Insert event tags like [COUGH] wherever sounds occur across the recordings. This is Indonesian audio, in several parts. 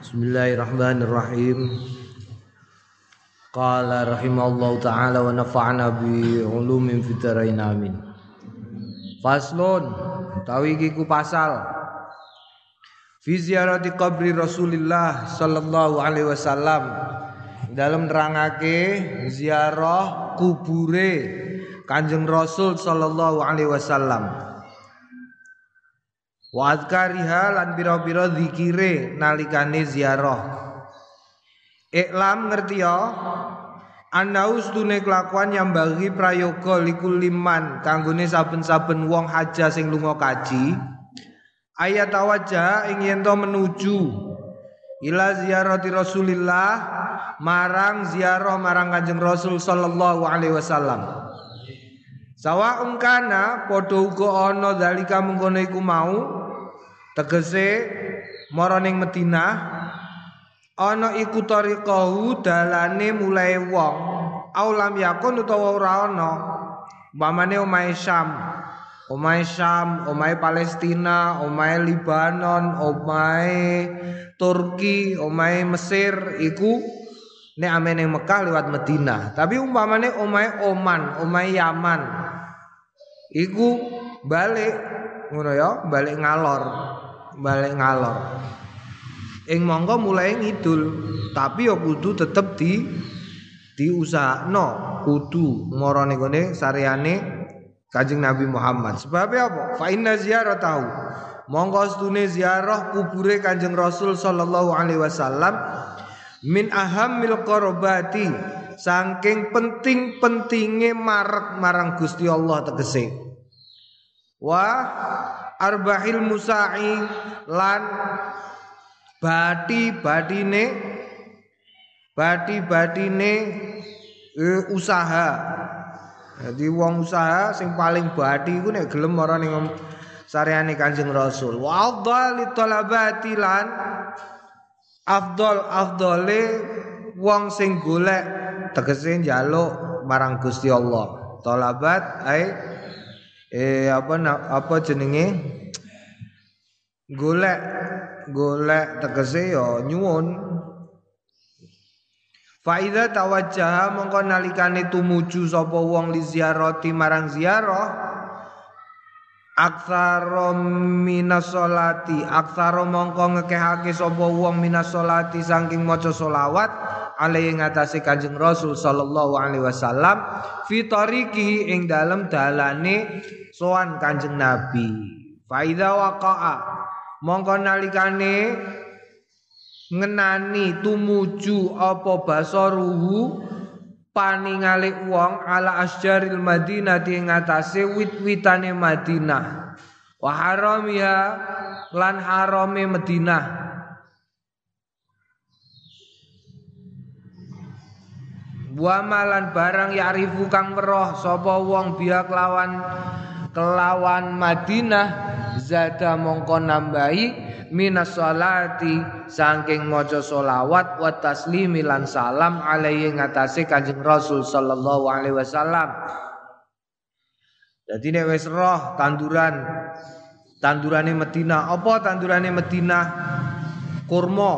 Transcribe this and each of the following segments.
Bismillahirrahmanirrahim. Qala rahimallahu taala wa nafa'ana bi ulumin fitarain amin. Faslun utawi ku pasal fi ziarati qabri Rasulillah sallallahu alaihi wasallam dalam nerangake ziarah kubure Kanjeng Rasul sallallahu alaihi wasallam. Wa azkariha lan pira-pira zikire nalikane ziarah. Iklam ngerti ya. Ana ustune kelakuan yang bagi prayoga likul liman kanggone saben-saben wong haja sing lunga kaji. Ayat awaja ing yen menuju ila ziarati Rasulillah marang ziarah marang Kanjeng Rasul sallallahu alaihi wasallam. Sawa kana padha uga ana dalika mengkono iku mau Tegese mara ning Madinah ana iku tariqahu dalane mulai wong aulam yakun utawa ora ana. Umpamane omahe Syam omahe Syam omahe Palestina omahe Libanon omahe Turki omahe Mesir iku nek amene Mekah lewat Madinah tapi umpamane omahe Oman omahe Yaman iku balik ngono ya balik ngalor balik ngalor ing monggo mulai ngidul tapi ya kudu tetep di diusahakno kudu marane gone sareane Kanjeng Nabi Muhammad. Sebab apa? Fa inna tahu. Monggo stune ziarah kubure Kanjeng Rasul sallallahu alaihi wasallam min ahammil qarabati saking penting-pentinge marek marang Gusti Allah tegese. Wah arbahil musa'i lan bati badine bati badine e, usaha jadi wong usaha sing paling bati iku nek gelem ora ning sareane Kanjeng Rasul wa afdhali talabati lan afdol afdole wong sing golek tegese njaluk marang Gusti Allah. Talabat ai eh apa apa jenenge? Golek golek tegese ya nyuwun. Faida tawajjaha mongko nalikane tumuju sapa wong li ziarati marang ziarah aksara minas solati mongko ngekehake sapa wong minas solati saking maca solawat alaihi ngatasi Kanjeng Rasul sallallahu alaihi wasallam fi ing dalem dalane soan Kanjeng Nabi. Faida waqa'a mongko nalikane ngenani tumuju apa basaruhu paningale wong ala asjaril Madinah di ngatasé wit-witane Madinah. Wa haramiha lan harame Madinah. Wa malan barang ya'rifu kang weruh sapa wong biak lawan kelawan Madinah zada mongko nambahi minas salati saking maca solawat wa taslimi lan salam alaihi ngatasé Kanjeng Rasul sallallahu alaihi wasallam. Jadi nek wis roh tanduran tandurane Madinah, apa tandurane Madinah? Kurma.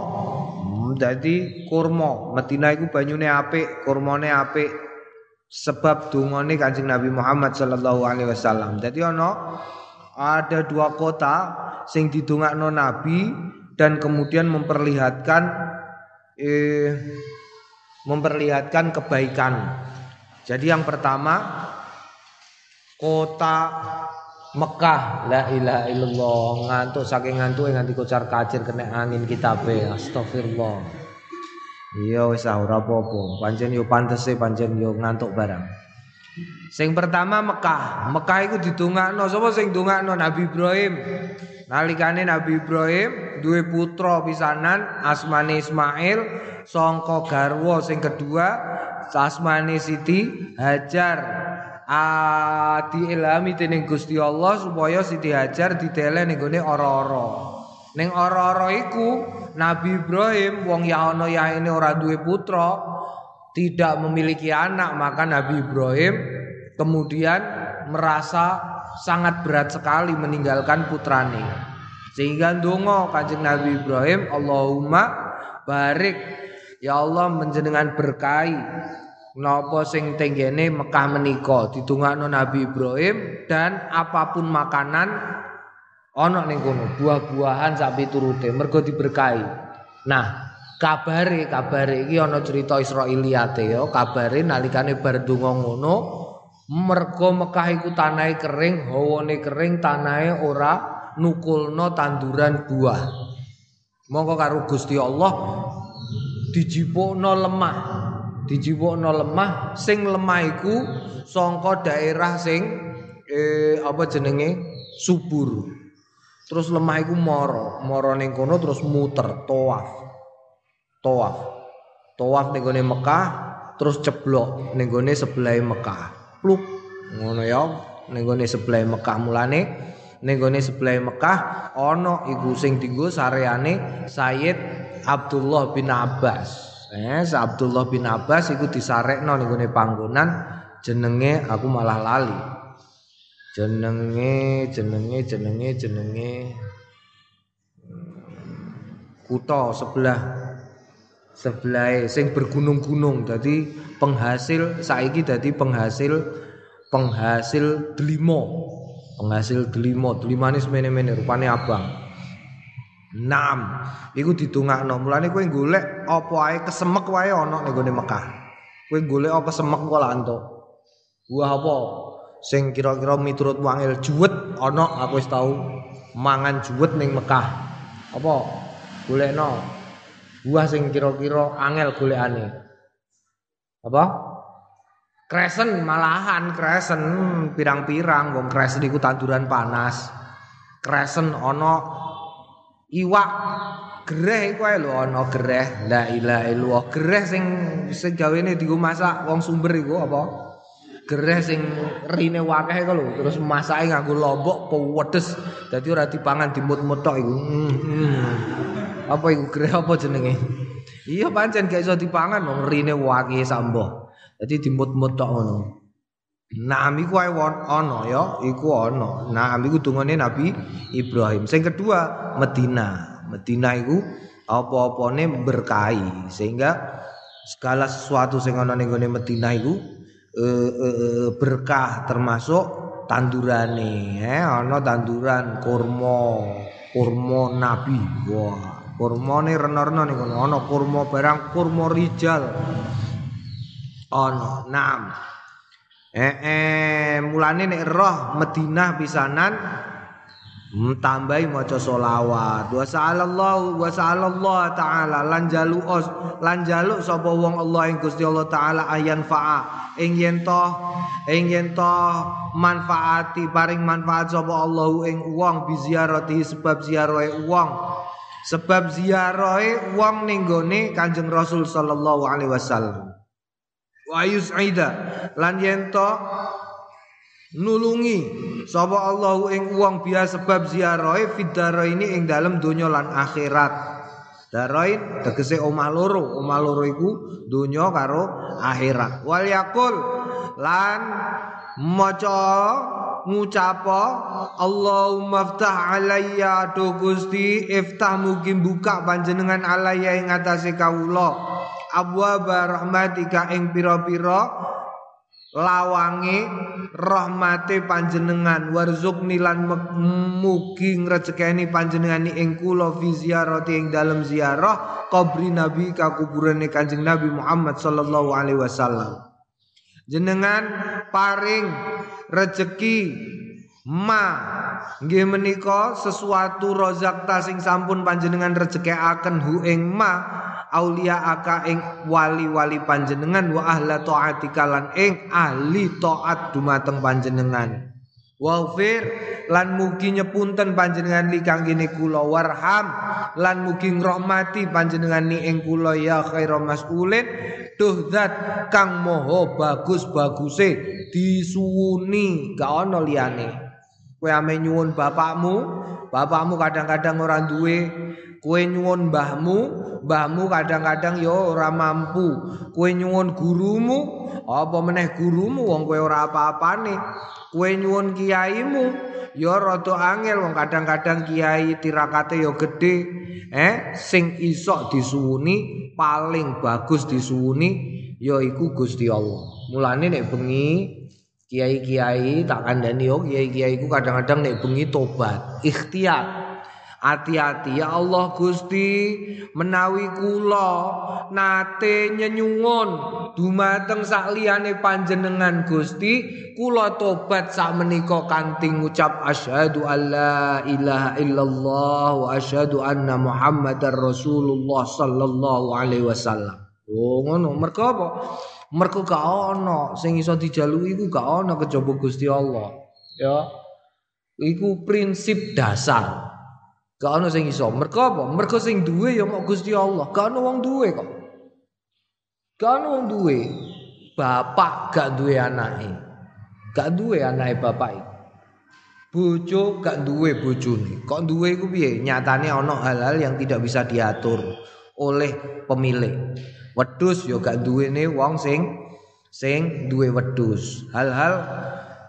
Jadi kurma. Madinah iku banyune apik, kurmane apik sebab dungane Kanjeng Nabi Muhammad sallallahu alaihi wasallam. Jadi ono ada dua kota sing didongakno Nabi dan kemudian memperlihatkan eh, memperlihatkan kebaikan. Jadi yang pertama kota Mekah la ilaha illallah ngantuk saking ngantuk nganti kocar kacir kena angin kitabe astagfirullah Iya wis ora apa-apa. Pancen yo pantese pancen yo ngantuk barang. Sing pertama Mekah. Mekah iku didongakno sapa sing dongakno Nabi Ibrahim. Nalikane Nabi Ibrahim duwe putra pisanan asmane Ismail, sangka garwa sing kedua asmane Siti Hajar. Ah diilhami dening Gusti Allah supaya Siti Hajar didele ning gone ora-ora. Ning ora-ora iku Nabi Ibrahim wong ya ana yaene ora duwe putra, tidak memiliki anak, maka Nabi Ibrahim kemudian merasa sangat berat sekali meninggalkan putrane. Sehingga ndonga Kanjeng Nabi Ibrahim, Allahumma barik ya Allah menjenengan berkahi napa sing tenggene Mekah menika ditungakno Nabi Ibrahim dan apa pun makanan ana ning kono buah-buahan sak piturute mergo diberkahi. Nah kabare kabare iki ana cerita Israiliyate ya. Kabare nalikane bar donga ngono mergo Mekah iku tanahe kering hawane kering tanahe ora nukulno tanduran buah. Mongko karo Gusti Allah dijipukno lemah. Dijipukno lemah sing lemah iku sangka daerah sing eh, apa jenenge? Subur terus lemah iku moro moro ning kono terus muter tawaf tawaf. Tawaf ning gone Mekah terus ceblok ning gone sebelah Mekah. Pluk ngono ya ning gone sebelah Mekah mulane ning gone sebelah Mekah ana iku sing dienggo sareane Sayyid Abdullah bin Abbas. Eh, Abdullah bin Abbas iku disarekno ning gone panggonan jenenge aku malah lali. Jenenge jenenge jenenge jenenge. Hmm, kutha sebelah sebelah sing bergunung-gunung. Jadi penghasil saiki jadi penghasil penghasil delimo penghasil delimo delimane semene-mene rupane abang. Enam iku didongakno. Mulane kowe golek apa ae kesemek wae ana ning gone Mekah. Kowe golek apa kesemek kok entuk buah apa sing kira-kira miturut wangil juwet ana aku wis tau mangan juwet ning Mekah apa golekno buah sing kira-kira angel golekane. Apa? Kresen malahan kresen pirang-pirang wong kresen iku tanduran panas. Kresen ana iwak gereh iku ae lho ana gereh. La ilaha illallah. Gereh sing sing gawene dienggo masak wong sumber iku apa? Gereh sing rine wakeh iku lho, terus masake nganggo lombok pewedes. Dadi ora dipangan dimut-mut tok iku. Hmm. Apa iku greh apa jenenge? Iya pancen gak iso dipangan wong rine waki sambo. Dadi dimut-mut tok ngono. Naam iku ae ana ya, iku ana. Naam iku dungane Nabi Ibrahim. Sing kedua Medina. Medina iku apa-apane berkahi sehingga segala sesuatu sing ana ning gone Medina iku e, e, berkah termasuk tandurane eh ana tanduran kurma kurma nabi. Wah kurmane rena-rena niku ana kurma barang kurma rijal. Ana naam. Eh eh mulane nek roh Madinah pisanan tambahi maca selawat. Wa sallallahu wa sallallahu taala. Lan jaluk lan jaluk sapa wong Allah ing Gusti Allah taala ayan fa'a. Ing yen to ing yen to manfaati paring manfaat sapa Allah ing wong bi ziarati sebab ziarahe wong. Sebab ziarahe wong ning gone Kanjeng Rasul sallallahu alaihi wasallam. Wa yus'ida. Lan yen nulungi sapa Allah ing wong biasa sebab ziarahe fidara ini ing dalem donya lan akhirat. Darain tegese omah loro, omah loro iku donya karo akhirat. Wal yakul lan maca ngucapo Allahumma ftah alayya do Gusti iftah mugi buka panjenengan alayya ing atase kawula abwaba rahmatika ing pira-pira lawange rahmate panjenengan warzuqni lan mugi ngrejekeni panjenengan ing kula fi ziarati ing dalem ziarah kubri nabi ka kuburane Kanjeng Nabi Muhammad sallallahu alaihi wasallam. Jenengan paring rezeki ma. Nggih menika sesuatu rozakta sing sampun panjenengan rezekikaken hu ing ma aulia aka ing wali-wali panjenengan wa ahla taatika lan ing ahli taat dumateng panjenengan. Wafir lan mugi nyepunten panjenengan li kanggene kula. Warham lan mugi ngrahmati panjenengan ni ing kula ya khairu mas'ulin. Duh zat kang moho bagus-baguse disuwuni. Gak ana liyane. Kowe ame nyuwun bapakmu bapakmu kadang-kadang ora duwe, kowe nyuwun mbahmu, mbahmu kadang-kadang ya ora mampu. Kowe nyuwun gurumu, apa meneh gurumu wong kowe ora apa-apane. Kowe nyuwun kiaimu, ya rada angel wong kadang-kadang kiai tirakate ya gedhe. Eh, sing iso disuwuni paling bagus disuwuni yaiku Gusti Allah. Mulane nek bengi kiai-kiai tak kandhani yo kiai-kiai ku kadang-kadang nek bengi tobat, ikhtiar. Hati-hati ya Allah Gusti menawi kula nate nyenyungun dumateng sak liyane panjenengan Gusti kula tobat sak menika kanthi ngucap asyhadu alla ilaha illallah wa asyhadu anna muhammadar rasulullah sallallahu alaihi wasallam. Oh ngono mergo apa? Mergo gak ana sing iso dijaluki iku gak ana kejaba Gusti Allah. Ya. Iku prinsip dasar. Gak ana sing iso. Mergo apa? Mergo sing duwe ya mok Gusti Allah. Gak ana wong duwe kok. Gak ana wong duwe. Bapak gak duwe anake. Gak duwe anake bapak iki. Bojo gak duwe bojone. Kok duwe iku piye? Nyatane ana hal-hal yang tidak bisa diatur oleh pemilik. Wedus yo gak duwene wong sing sing duwe wedus. Hal-hal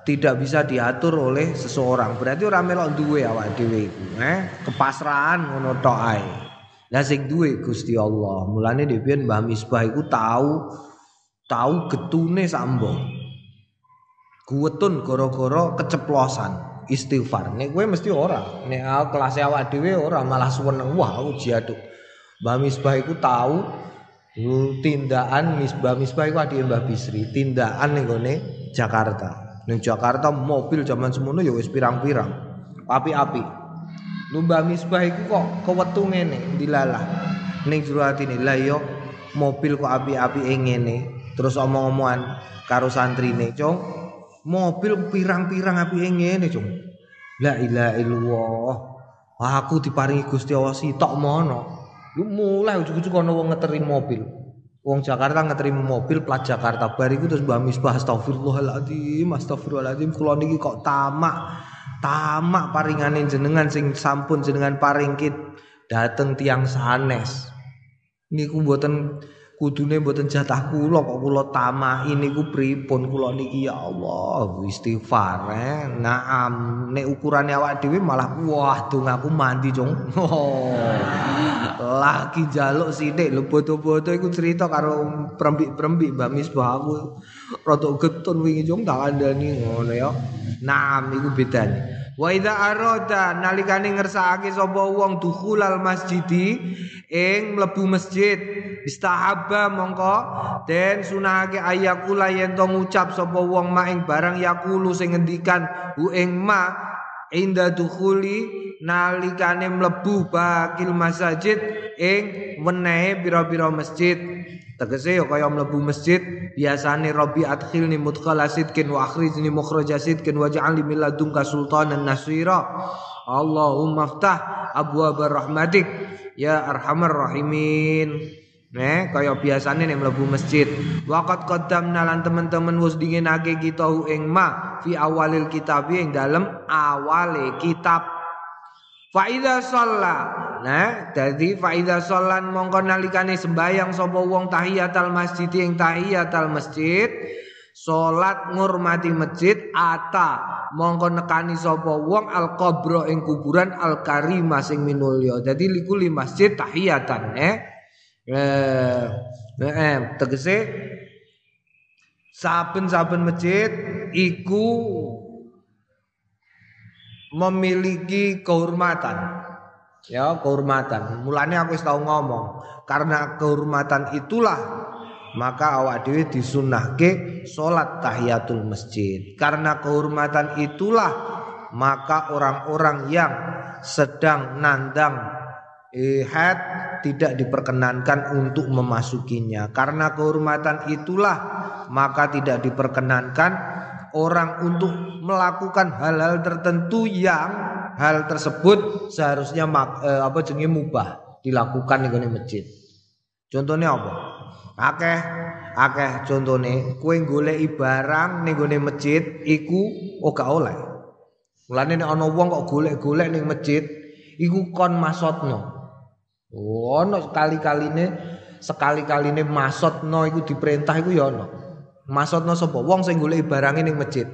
tidak bisa diatur oleh seseorang. Berarti ora melok duwe awak dhewe iku, eh? Kepasrahan ngono tok ae. Lah sing duwe Gusti Allah. Mulane dhewe Mbah Misbah iku tahu tahu getune sambo. Guwetun gara-gara keceplosan istighfar. Nek kowe mesti ora. Nek kelas awak dhewe ora malah seneng wah aku jiaduk. Mbah Misbah iku tahu tindakan Misbah Misbah iku adik Mbah Bisri, tindakan ning Jakarta. Ning Jakarta mobil zaman semono ya wis pirang-pirang. Api-api. Lu Mbah Misbah iku kok kewetu ngene dilalah. Ning jero atine lah yo mobil kok api-api ngene. Terus omong-omongan karo santrine, "Cung, mobil pirang-pirang api ngene, Cung." La ilaha illallah. Aku diparingi Gusti Allah sitok mono. Lu mulai ujuk-ujuk ana wong ngeterin mobil. Wong Jakarta ngeterin mobil plat Jakarta bariku terus Mbah Misbah astagfirullahaladzim astagfirullahaladzim kula niki kok tamak tamak paringane jenengan sing sampun jenengan paringkit dateng tiang sanes. Niku mboten kudune mboten jatah kula kok kula tamaki niku pripun kula niki? Ya Allah istighfar eh. naam nek ukurane awak dhewe malah wah dongaku mandi jong oh. [LAUGHS] lagi jaluk sithik. Lho bodo-bodo iku cerita karo prembik-prembik Mbak Misbah aku rada getun wingi jong tak kandhani ngono ya. Naam iku bedane Wa idza arada nalikane ngersakake sapa wong dukhulal masjidi ing mlebu masjid istahabba mongko den sunahake ayakula yen to ngucap sapa wong mak ing barang yakulu sing ngendikan hu ing ma inda dukhuli nalikane mlebu bakil masjid ing wenehe pira-pira masjid Tegese ya kaya mlebu masjid biasane Rabbi adkhilni mudkhala sidkin wa akhrijni mukhraja sidkin waj'alni min ladunka sultanan nasira. Allahumma ftah abwaab rahmatik ya arhamar rahimin. Nek kaya biasane nek mlebu masjid. Waqat qaddamna lan teman-teman wis dinginake kita ing ma fi awalil kitab ing dalem awale kitab. Faida sholat Nah, dadi faida sholat mongko nalikane sembayang sapa wong tahiyatal masjid ing tahiyatal masjid Salat ngurmati masjid ata mongko nekani sapa wong al qabro ing kuburan al karimah sing minulya. Dadi likuli masjid tahiyatan eh. Eh, eh tegese saben-saben masjid iku memiliki kehormatan ya kehormatan. Mulane aku tau ngomong, karena kehormatan itulah maka awak dhewe disunahke salat tahiyatul masjid. Karena kehormatan itulah maka orang-orang yang sedang nandang ihad tidak diperkenankan untuk memasukinya. Karena kehormatan itulah maka tidak diperkenankan orang untuk melakukan hal-hal tertentu yang hal tersebut seharusnya mak, eh, apa jenenge mubah dilakukan di masjid. Contohnya apa? Akeh akeh contohnya kue golek barang ning masjid iku oh gak oleh. Mulane nek ana wong kok golek-golek ning masjid, iku kon masotno. Oh, ono sekali-kaline sekali-kaline masotno iku diperintah iku ya ono. Masotno sapa? Wong sing golek barange ning masjid.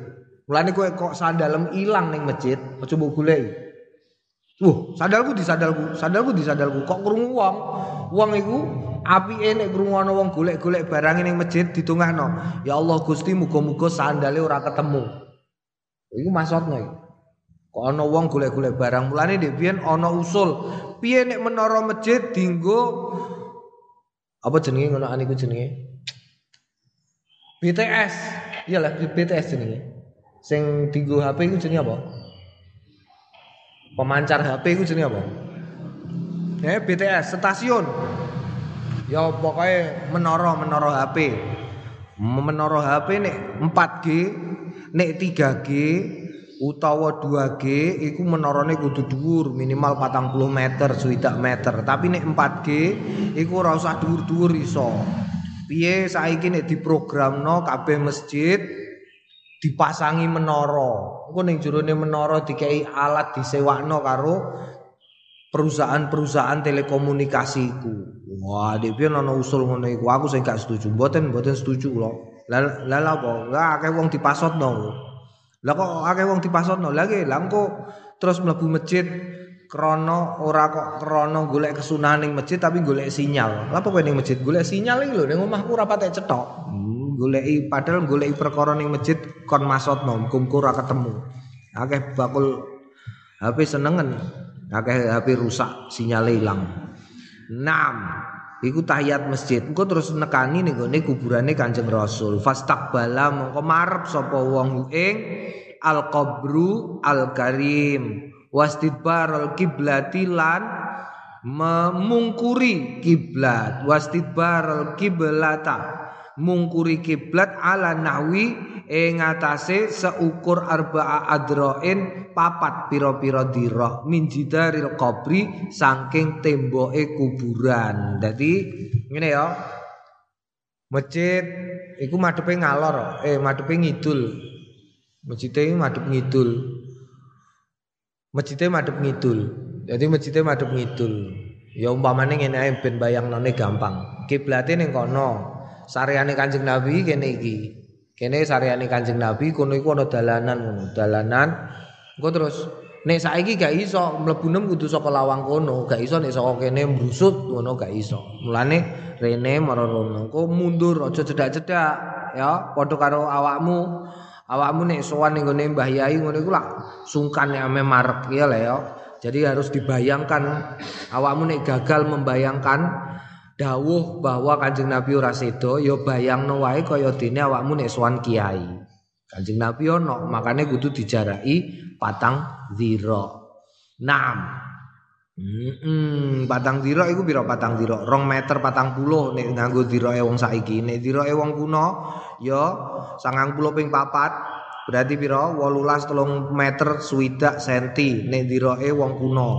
Mulane kowe kok sandalem ilang ning masjid, aja mbok goleki. Wuh, sandalku di sandalku, sandalku di sandalku. Kok krungu wong? Wong iku apike nek krungu ana wong golek-golek barang ning masjid ditungahno. Ya Allah Gusti muga-muga sandale ora ketemu. Iku maksudnya iki. Kok ana wong golek-golek barang mulane ndek biyen ana usul piye nek menara masjid dinggo apa jenenge ngono aniku jenenge? BTS. Iyalah BTS jenenge. Sing dinggo HP iku jenenge apa? Pemancar HP iku jenenge apa? Ya BTS stasiun. Ya pokoknya menara menara HP. Menara HP nek 4G, nek 3G utawa 2G iku menarane kudu dhuwur minimal 40 meter swidak meter tapi nek 4G iku ora usah dhuwur-dhuwur iso piye saiki nek diprogramno kabeh masjid dipasangi menara. Engko ning jerone menara dikei alat disewakno karo perusahaan-perusahaan telekomunikasi iku. Wah dhewe ana usul ngono iku? Aku sing gak setuju. Mboten mboten setuju kula. Lah lah apa? Enggak akeh wong dipasotno. Lah kok akeh wong dipasotno? Lagi lah engko terus mlebu masjid krono ora kok krono golek kesunahan ning masjid tapi golek sinyal. Lah apa kowe ning masjid golek sinyal iki lho ning omahku ora patek cetok. Hmm, goleki padahal goleki perkara ning masjid kon masotno muga ora ketemu. Akeh bakul HP senengen. Akeh HP rusak sinyale ilang. 6 Iku tahiyat masjid. Engko terus nekani ning gone kuburane Kanjeng Rasul. Fastaqbala mongko marep sapa wong ing al-qabru al-karim. Wastidbar al-kiblati lan memungkuri kiblat. Wastidbar al-kiblata mungkuri kiblat ala nahwi ing seukur arba'a adroin papat pira-pira dira min jidaril qabri saking temboke kuburan. Dadi ngene ya. Masjid iku madhepe ngalor, eh madhepe ngidul. Masjid iki madhep ngidul. Masjidnya madhep ngidul. Jadi masjidnya madhep ngidul. Ya umpamane ngene ae ben bayangnone gampang. Kiblate ning kono. Sareane Kanjeng Nabi kene iki. Kene sareane Kanjeng Nabi kono iku ana dalanan ngono. Dalanan engko terus nek saiki gak iso mlebu nem kudu saka lawang kono, gak iso nek saka kene mbrusut ngono gak iso. Mulane rene marono engko mundur aja cedak-cedak ya padha karo awakmu. Awakmu nek sowan ning gone Mbah Yai iku sungkan nek ame marek ya lah ya. Jadi harus dibayangkan awakmu nek gagal membayangkan dawuh bahwa Kanjeng Nabi ora sedo ya bayangno wae kaya dene awakmu nek sowan kiai. Kanjeng Nabi ono makane kudu dijaraki patang zira. Naam. Hmm, patang dira iku pira patang dira? 2 meter patang puluh nek nganggo dirae wong saiki. Nek dirae wong kuno ya 90 ping 4 berarti pira? 18 telung meter swidak senti nek dirae wong kuno.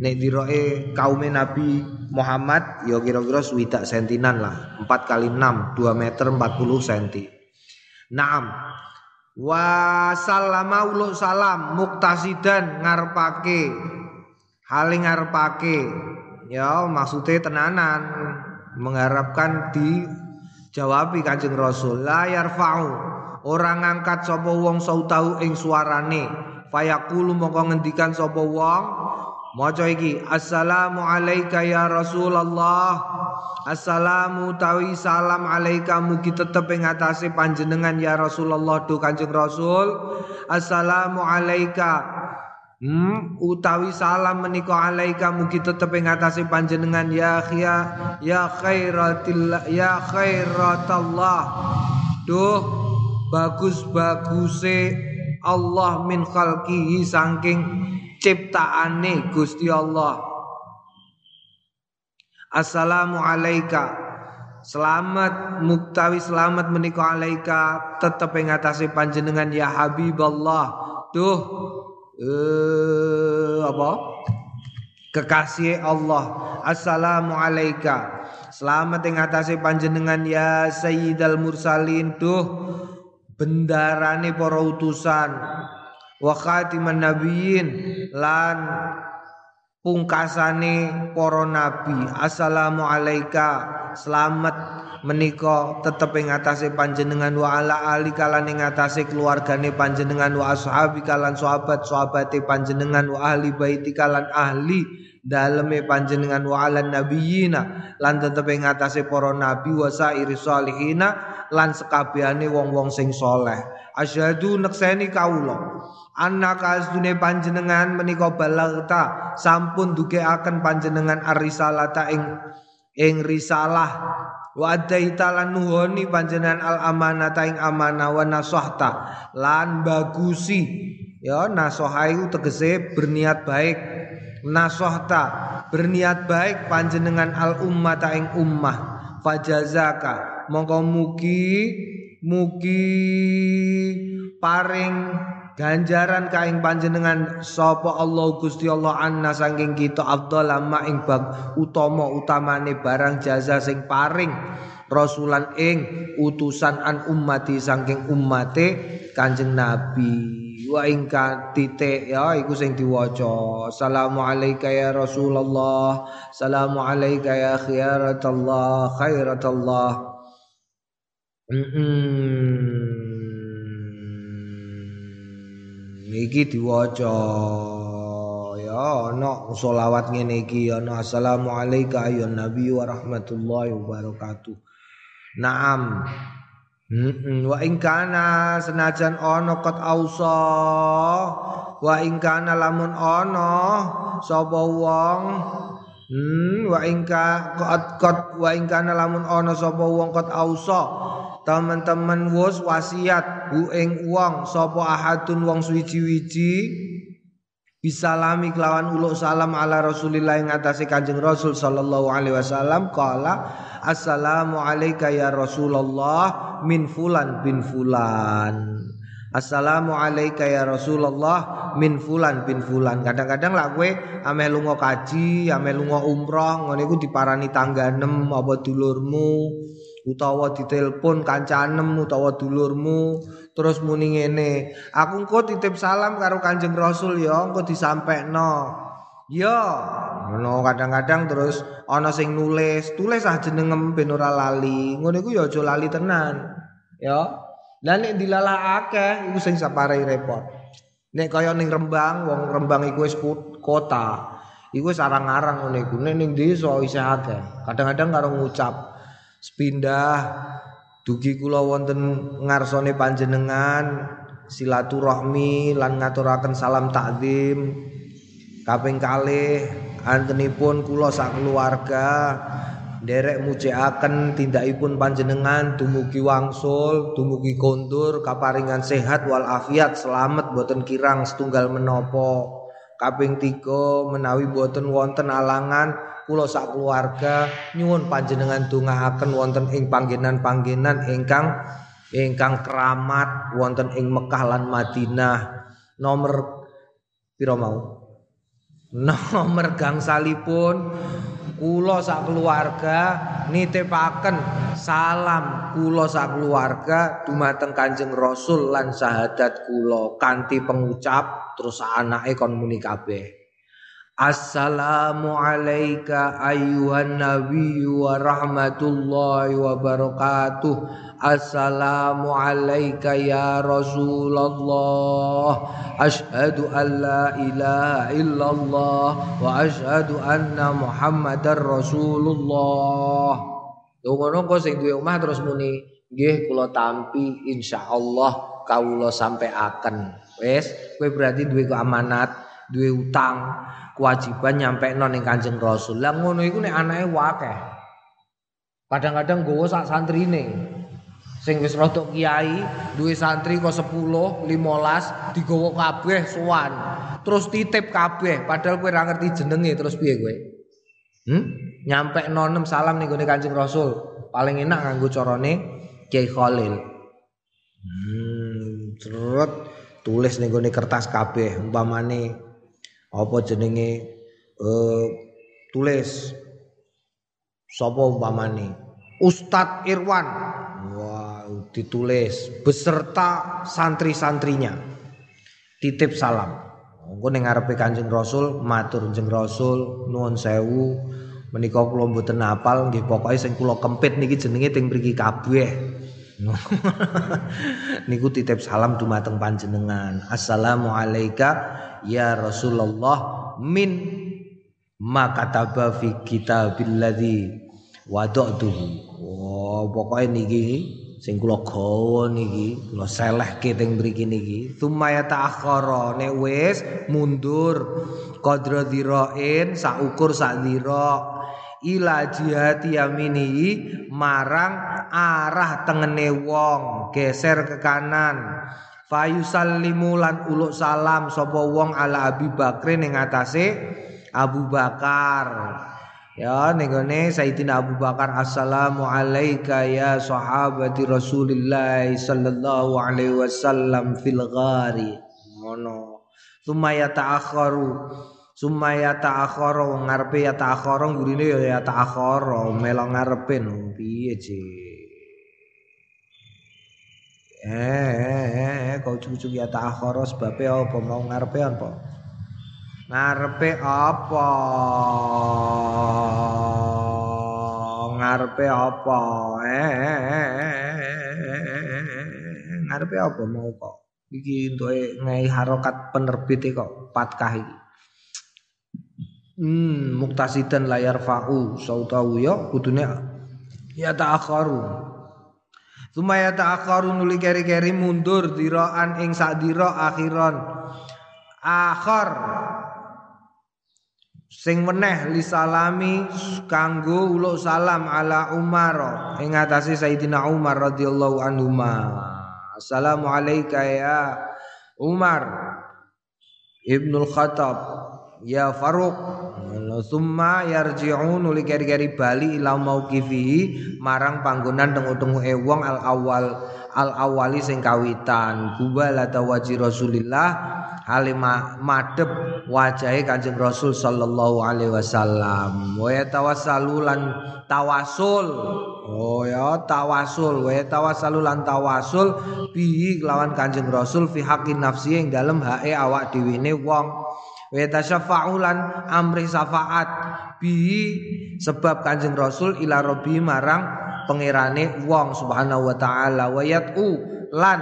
Nek dirae kaum Nabi Muhammad ya kira-kira swidak sentinan lah. 4 kali 6 2 meter 40 senti. Naam. Wa sallama ulu salam muktasidan ngarepake hal ngarepake ya maksudnya tenanan mengharapkan di jawabi Kanjeng Rasul la yarfa'u. Orang ngangkat sapa wong sautahu ing suarane. Fayaqulu mongko ngendikan sapa wong. Maca iki assalamu alayka ya Rasulullah. Assalamu tawi salam alaika. Mugi tetep ing atase panjenengan ya Rasulullah do Kanjeng Rasul. Assalamu alayka Hmm, utawi salam menika alaika mugi tetep ing atase panjenengan ya khia ya khairatil ya khairatallah. Duh bagus baguse Allah min khalqihi saking ciptaane Gusti Allah. Assalamu alayka Selamat muktawi selamat menika alaika tetep ing atase panjenengan ya Habiballah. Duh eh apa? Kekasih Allah. Assalamu alayka selamat ing atase panjenengan ya sayyidal mursalin. Tuh bendarane para utusan. Wa khatiman nabiyyin. Lan pungkasane para nabi. Assalamu alayka selamat menika tetep ing atase panjenengan wa ala ali kalan ing atase keluargane panjenengan wa ashabi kalan sahabat sahabate panjenengan wa ahli baiti kalan ahli daleme panjenengan wa ala nabiyina lan tetep ing atase para nabi wa sairi salihina lan sekabehane wong-wong sing soleh asyhadu nekseni kawula. Anna kasdune panjenengan menika balagta sampun dukeaken panjenengan arisalata ing ing risalah wa adaita lan nuhoni panjenengan al amanata ing amanah wa nasahta. Lan bagusi. Ya nasoha itu tegese berniat baik. Nasohta berniat baik panjenengan al ummata ing ummah. Fajazaka mongko mugi mugi paring ganjaran kaing panjenengan sapa Allah Gusti Allah anna saking kita afdal ma ing bab utama utamane barang jaza sing paring rasulan ing utusan an ummati saking ummate Kanjeng Nabi wa ing titik ya iku sing diwaca alayka ya rasulullah alayka ya khiyaratullah khairatullah mm -mm. Iki diwaca. Ya ana selawat ngene iki ana assalamu alayka ya nabi wa rahmatullahi wa barakatuh. Naam. Hmm, wa ing kana senajan ana kot ausa wa ing kana lamun ana sapa wong hmm, wa ing ka kot wa kana lamun ana sapa wong kot ausa teman-teman wus wasiat hu ing wong sapa ahadun wong suwiji-wiji bisalami kelawan uluk salam ala Rasulillah ing atase Kanjeng Rasul sallallahu alaihi wasallam qala assalamu alayka ya Rasulullah min fulan bin fulan Assalamu alayka ya Rasulullah min fulan bin fulan. Kadang-kadang lah kowe ame lunga kaji, ame umroh, ngono iku diparani tangganem apa dulurmu utawa ditelepon kancanem utawa dulurmu terus muni ngene. Aku engko titip salam karo Kanjeng Rasul ya engko disampekno. Ya ngono kadang-kadang terus ana sing nulis tulis ah jenengem ben ora lali. Ngono iku ya aja lali tenan ya. Lan nek dilalah akeh iku sing sapare repot. Nek kaya ning Rembang wong Rembang iku wis kota. Iku wis arang-arang ngene iku. Nek ning desa isih akeh. Kadang-kadang karo ngucap sepindah. Dugi kula wonten ngarsane panjenengan silaturahmi lan ngaturaken salam takdim kaping kalih antenipun kula sak keluarga derek mujiaken tindakipun panjenengan dumugi wangsul dumugi kondur kaparingan sehat wal afiat selamat boten kirang setunggal menopo kaping tiga menawi boten wonten alangan kula sak keluarga nyuwun panjenengan dongaaken wonten ing panggenan-panggenan ingkang ingkang keramat wonten ing Mekah lan Madinah. Nomor pira mau? [LAUGHS] Nomor gangsalipun. Kula sak keluarga nitipaken salam kula sak keluarga dumateng Kanjeng Rasul lan sahadat kula kanthi pengucap terus anake kon muni Assalamu alayka ayuhan nabi wa rahmatullahi wa barakatuh. Assalamu alayka ya Rasulullah. Ashhadu an la ilaha illallah Wa ashhadu anna muhammadar Rasulullah. Tunggu kok sing duwe omah terus muni nggih kula tampi insyaallah sampai akan wis kowe berarti duwe amanat duwe utang kewajiban nyampe ning Kanjeng Rasul. Lah ngono iku nek anake wakeh. Kadang-kadang gowo sak santrine. Sing wis rada kiai, duwe santri kok 10, 15 digowo kabeh sowan. Terus titip kabeh padahal kowe ora ngerti jenenge terus piye kowe? Hmm? Nyampe nonem salam ning gone Kanjeng Rasul. Paling enak nganggo carane Kiai Khalil. Hmm, cerut tulis ning kertas kabeh umpamane apa jenenge uh, tulis. Sapa umpamane? Ustadz Irwan. Wah ditulis. Beserta santri-santrinya. Titip salam. Engko ning ngarepe Kanjeng Rasul matur Kanjeng Rasul nuwun sewu. Menika kula mboten apal nggih pokoke sing kula kempit niki jenenge ting mriki kabeh. [LAUGHS] niku titip salam dumateng panjenengan. Assalamu alayka ya Rasulullah min makataba fi kitabilladzi wada'tuhu. Oh, pokoke niki sing kula gawa niki kula selehke teng mriki niki sumaya ta'akhkhara nek wis mundur qadra dhirain saukur sak dhira ila jihati yamini marang arah tengene wong geser ke kanan. Fayusallimu lan uluk salam sapa wong ala Abi Bakri ning atase Abu Bakar. Ya nenggone Sayyidina Abu Bakar Assalamu alayka ya sahabati Rasulillah sallallahu alaihi wasallam fil ghari. Ngono. Sumaya ta'akharu sumaya ta'akharu ngarepe ya ta'akharu gurine ya ya ta'akharu melong ngarepe no piye eh, eh, eh, eh kau cucu ya ta'akharu sebabnya apa mau ngarepe apa ngarepe apa ngarepe apa ngarepe apa mau kok iki entuke ngai harokat penerbit kok patkah iki hmm muktasidan layar fa'u sautahu ya kudune ya ta'akharu Sumaya ta'akharu nuli keri-keri mundur diraan ing sak dira akhiron akhir sing weneh li salami kanggo uluk salam ala Umar ing atase Sayyidina Umar radhiyallahu anhu Assalamu alayka ya Umar. Ibnul Khattab. Ya Faruq summa yarji'un uli keri-keri bali ila mauqifihi marang panggonan tengu-tengu e wong al awal al awali sing kawitan. Kubala tawaji Rasulillah hale madhep wajahe Kanjeng Rasul sallallahu alaihi wasallam. Wa tawassalulan tawasul. Oh ya tawasul. Wa tawassalu lan tawasul bi lawan Kanjeng Rasul fi haqqi nafsi ing dalem hake awak dhewe ne wong wa tasyafa'ulan amri syafaat. Bi sebab Kanjeng Rasul ila rabbi marang pangerane wong subhanahu wa taala. Wa yat'u lan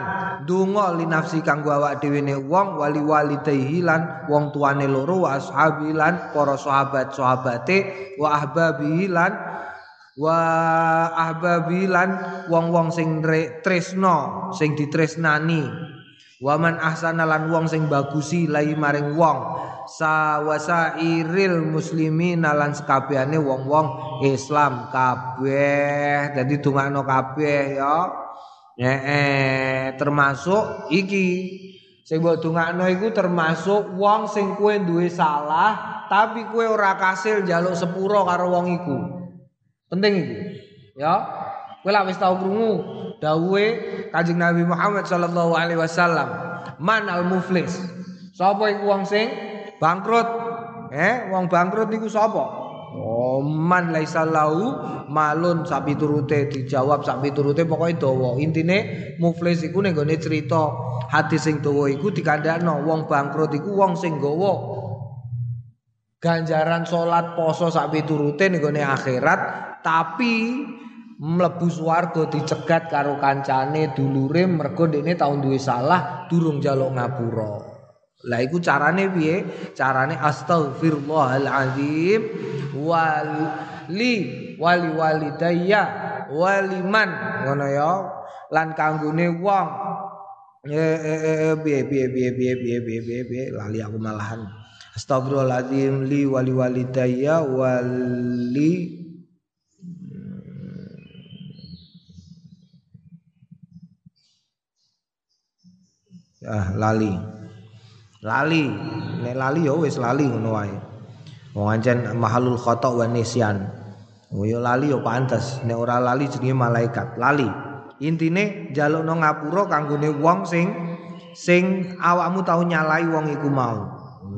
donga li nafsi kanggo awak dhewe ne wong wali walidayhi lan wong tuane loro wa ashabi para sahabat sahabate wa ahbabi wa ahbabi wong-wong sing tresno sing ditresnani Waman ahsana lan wong sing bagusi lai maring wong sawasairil muslimin lan sekabehane wong-wong Islam kabeh dadi dongakno kabeh ya Eh, termasuk iki sing mbok dongakno iku termasuk wong sing kowe duwe salah tapi kowe ora kasil njaluk sepuro karo wong iku. Penting iku. Ya. Kowe lak wis tau krungu dawuhe Kanjeng Nabi Muhammad sallallahu alaihi wasallam, "Man al muflis." Sapa iku wong sing bangkrut? Eh, wong bangkrut niku sapa? Oh, man laisa lahu malun sapi turute dijawab sapi turute pokoke dawa. Intine muflis iku ning gone cerita hadis sing dawa iku dikandakno wong bangkrut iku wong sing nggawa ganjaran salat poso sapi turute ning gone akhirat tapi mlebu swarga dicegat karo kancane dulure mergo dene tau duwe salah durung njaluk ngapura. Lah iku carane piye? Carane astaghfirullahalazim wali wali walidayya waliman ngono ya. Lan kanggone wong eh piye piye piye piye piye piye piye lali aku malahan. Astaghfirullahalazim li wali walidayya wali Ah, lali. Lali. Nek lali ya wis lali ngono wae. Wong ancen mahalul khata wa nisyan. Oh ya lali ya pantes. Nek ora lali jenenge malaikat. Lali. Intine njalukno ngapura kanggone wong sing sing awakmu tau nyalai wong iku mau.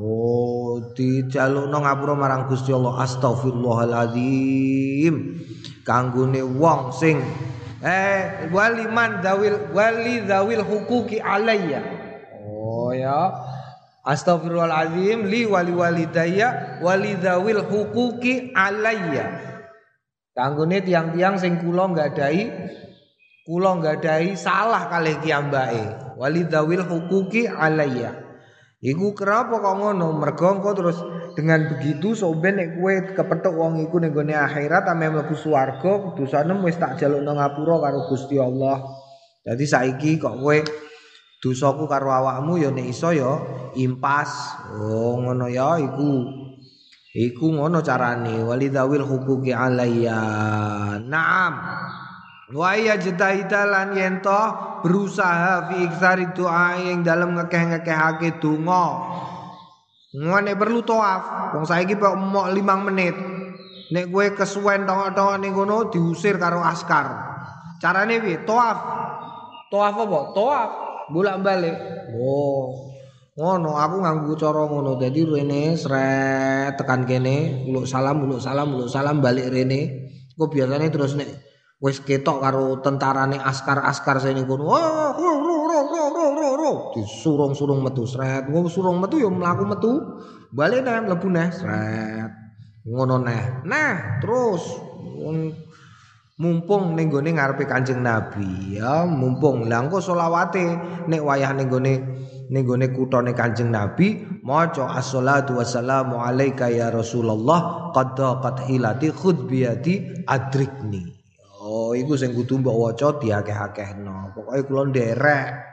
Oh dijalukno ngapura marang Gusti Allah. Astagfirullahaladzim kanggone wong sing eh waliman dawil wali dawil hukuki alayya Oh ya. Astagfirullahaladzim li wali walidaya walidawil hukuki alayya. Kanggone tiang-tiang sing kula nggadahi kula nggadahi salah kalih kiambake. Walidawil hukuki alayya. Iku kenapa kok ngono? Mergo engko terus dengan begitu soben nek kowe kepethuk wong iku ning gone akhirat ame mlebu swarga dosane wis tak jalukno ngapura karo Gusti Allah. Jadi saiki kok kowe dosaku karo awakmu ya nek iso ya impas. Oh ngono ya iku. Iku ngono carane. Walidawil hukuki alayya. Naam. Wa ya jetaitalan yen to berusaha fi iktsari doa yang dalam ngekeh-ngekehake donga. Ngene perlu toaf. Wong saiki kok mok 5 menit. Nek kowe kesuwen tongok-tongok ning kono diusir karo askar. Carane piye? Toaf. Toaf apa toaf bolak-balik. Oh. Ngono, aku nganggo cara ngono. Dadi rene sret tekan kene, uluk salam, uluk salam, uluk salam balik rene. Kok biasane terus nek wis ketok karo tentarane askar-askar sing kono. Oh, ro. Disurung-surung metu sret. Wong surung metu ya mlaku metu. Balik neh mlebu neh sret. Ngono neh. Nah, terus mumpung ning gone ngarepe Kanjeng Nabi ya mumpung. Lha engko selawate nek wayah ning gone ning gone kutane Kanjeng Nabi maca assalatu wassalamu alayka ya Rasulullah qad qad hilati khud biyadi adrikni. Oh iku sing kudu mbok waca diakeh-akehno. Pokoke kula nderek.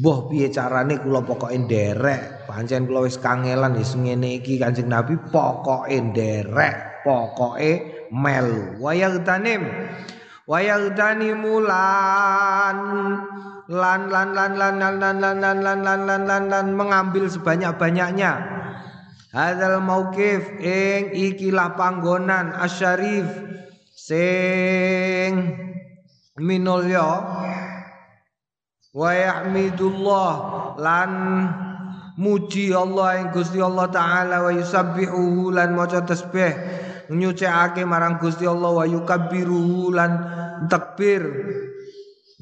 Mbah piye carane kula pokoke nderek? Pancen kula wis kangelan wis ngene iki Kanjeng Nabi pokoke nderek pokoke melu wayagtanim wayagtanimulan lan lan lan lan lan lan lan lan lan lan lan lan lan mengambil sebanyak-banyaknya hadzal mauqif ing ikilah panggonan asyarif sing minulya wa yahmidullah lan muji Allah ing Gusti Allah taala wa yusabbihu lan maca tasbih nyucikake marang Gusti Allah wa yukabbiruhu lan takbir.